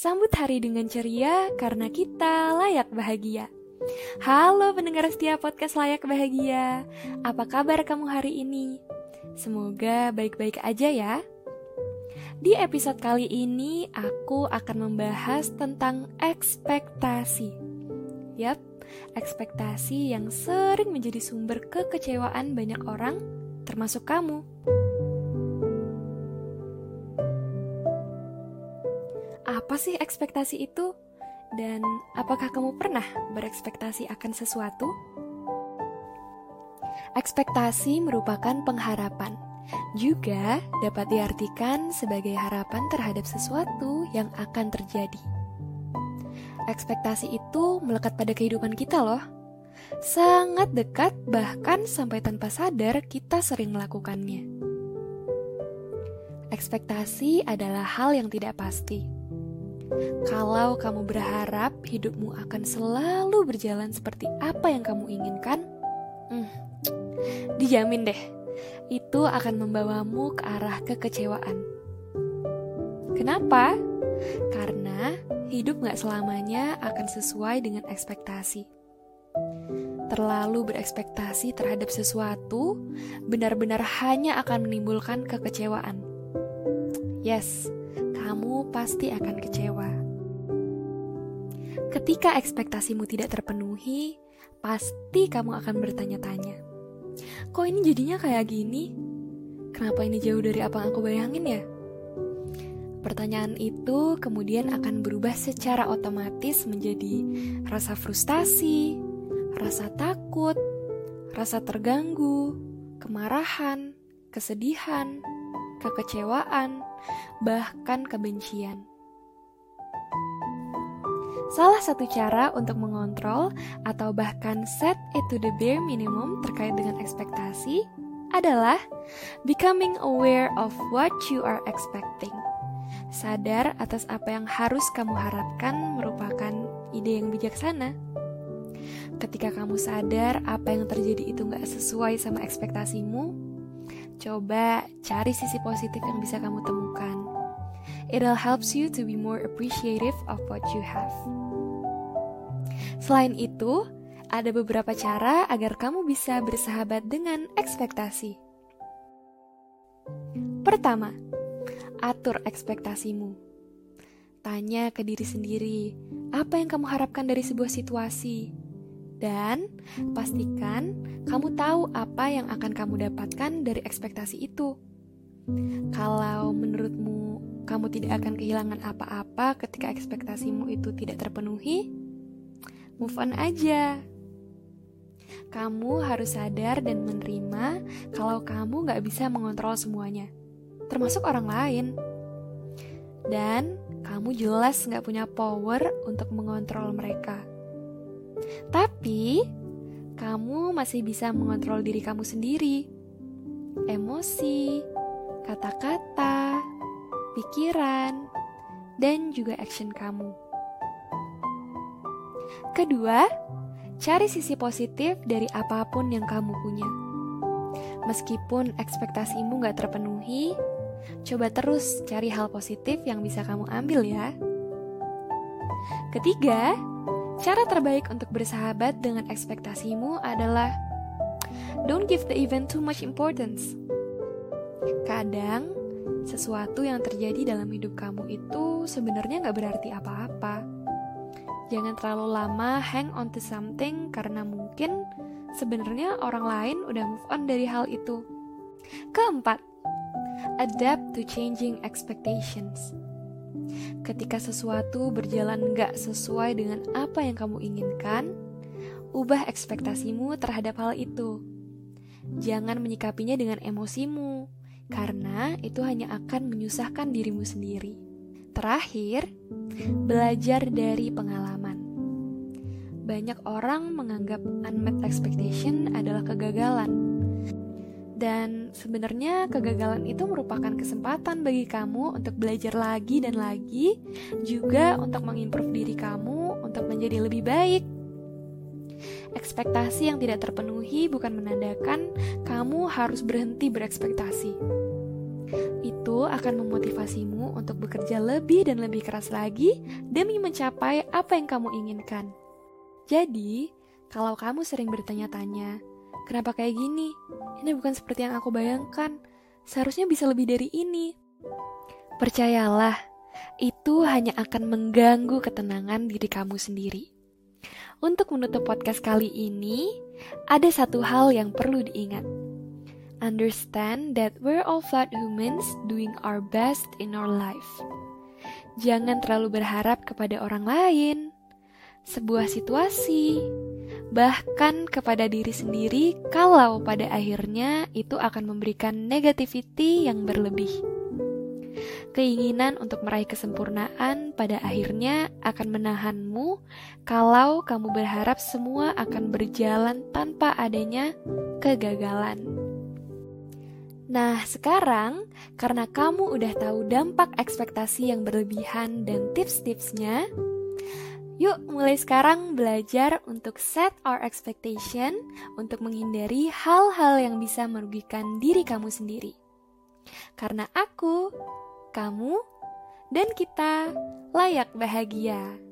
Sambut hari dengan ceria karena kita layak bahagia. Halo pendengar setia podcast layak bahagia. Apa kabar kamu hari ini? Semoga baik-baik aja ya. Di episode kali ini aku akan membahas tentang ekspektasi. Yap, ekspektasi yang sering menjadi sumber kekecewaan banyak orang, termasuk kamu. Apa sih ekspektasi itu? Dan apakah kamu pernah berekspektasi akan sesuatu? Ekspektasi merupakan pengharapan, juga dapat diartikan sebagai harapan terhadap sesuatu yang akan terjadi. Ekspektasi itu melekat pada kehidupan kita, loh. Sangat dekat, bahkan sampai tanpa sadar, kita sering melakukannya. Ekspektasi adalah hal yang tidak pasti kalau kamu berharap hidupmu akan selalu berjalan seperti apa yang kamu inginkan, hmm, dijamin deh, itu akan membawamu ke arah kekecewaan. Kenapa? Karena hidup gak selamanya akan sesuai dengan ekspektasi. Terlalu berekspektasi terhadap sesuatu benar-benar hanya akan menimbulkan kekecewaan. Yes, kamu pasti akan kecewa. Ketika ekspektasimu tidak terpenuhi, pasti kamu akan bertanya-tanya, "Kok ini jadinya kayak gini? Kenapa ini jauh dari apa yang aku bayangin ya?" Pertanyaan itu kemudian akan berubah secara otomatis menjadi rasa frustasi, rasa takut, rasa terganggu, kemarahan, kesedihan, kekecewaan, bahkan kebencian. Salah satu cara untuk mengontrol atau bahkan set it to the bare minimum terkait dengan ekspektasi adalah becoming aware of what you are expecting. Sadar atas apa yang harus kamu harapkan merupakan ide yang bijaksana. Ketika kamu sadar apa yang terjadi itu nggak sesuai sama ekspektasimu, coba cari sisi positif yang bisa kamu temukan. It'll helps you to be more appreciative of what you have. Selain itu, ada beberapa cara agar kamu bisa bersahabat dengan ekspektasi. Pertama, atur ekspektasimu. Tanya ke diri sendiri, apa yang kamu harapkan dari sebuah situasi? Dan pastikan kamu tahu apa yang akan kamu dapatkan dari ekspektasi itu. Kalau menurutmu kamu tidak akan kehilangan apa-apa ketika ekspektasimu itu tidak terpenuhi, move on aja. Kamu harus sadar dan menerima kalau kamu gak bisa mengontrol semuanya, termasuk orang lain. Dan kamu jelas gak punya power untuk mengontrol mereka. Tapi, kamu masih bisa mengontrol diri kamu sendiri. Emosi, kata-kata, pikiran, dan juga action kamu. Kedua, cari sisi positif dari apa pun yang kamu punya. Meskipun ekspektasimu gak terpenuhi, coba terus cari hal positif yang bisa kamu ambil ya. Ketiga, cara terbaik untuk bersahabat dengan ekspektasimu adalah don't give the event too much importance. Kadang, sesuatu yang terjadi dalam hidup kamu itu sebenarnya nggak berarti apa-apa. Jangan terlalu lama hang on to something karena mungkin sebenarnya orang lain udah move on dari hal itu. Keempat, adapt to changing expectations. Ketika sesuatu berjalan nggak sesuai dengan apa yang kamu inginkan, ubah ekspektasimu terhadap hal itu. Jangan menyikapinya dengan emosimu, karena itu hanya akan menyusahkan dirimu sendiri. Terakhir, belajar dari pengalaman. Banyak orang menganggap unmet expectation adalah kegagalan. Dan sebenarnya kegagalan itu merupakan kesempatan bagi kamu untuk belajar lagi dan lagi, juga untuk mengimprove diri kamu untuk menjadi lebih baik. Ekspektasi yang tidak terpenuhi bukan menandakan kamu harus berhenti berekspektasi. Itu akan memotivasimu untuk bekerja lebih dan lebih keras lagi demi mencapai apa yang kamu inginkan. Jadi, kalau kamu sering bertanya-tanya, kenapa kayak gini? Ini bukan seperti yang aku bayangkan. Seharusnya bisa lebih dari ini. Percayalah, itu hanya akan mengganggu ketenangan diri kamu sendiri. Untuk menutup podcast kali ini, ada satu hal yang perlu diingat. Understand that we're all flawed humans doing our best in our life. Jangan terlalu berharap kepada orang lain, sebuah situasi, bahkan kepada diri sendiri kalau pada akhirnya itu akan memberikan negativity yang berlebih. Keinginan untuk meraih kesempurnaan pada akhirnya akan menahanmu kalau kamu berharap semua akan berjalan tanpa adanya kegagalan. Nah, sekarang karena kamu udah tahu dampak ekspektasi yang berlebihan dan tips-tipsnya, yuk mulai sekarang belajar untuk set our expectation untuk menghindari hal-hal yang bisa merugikan diri kamu sendiri. Karena aku kamu, dan kita layak bahagia.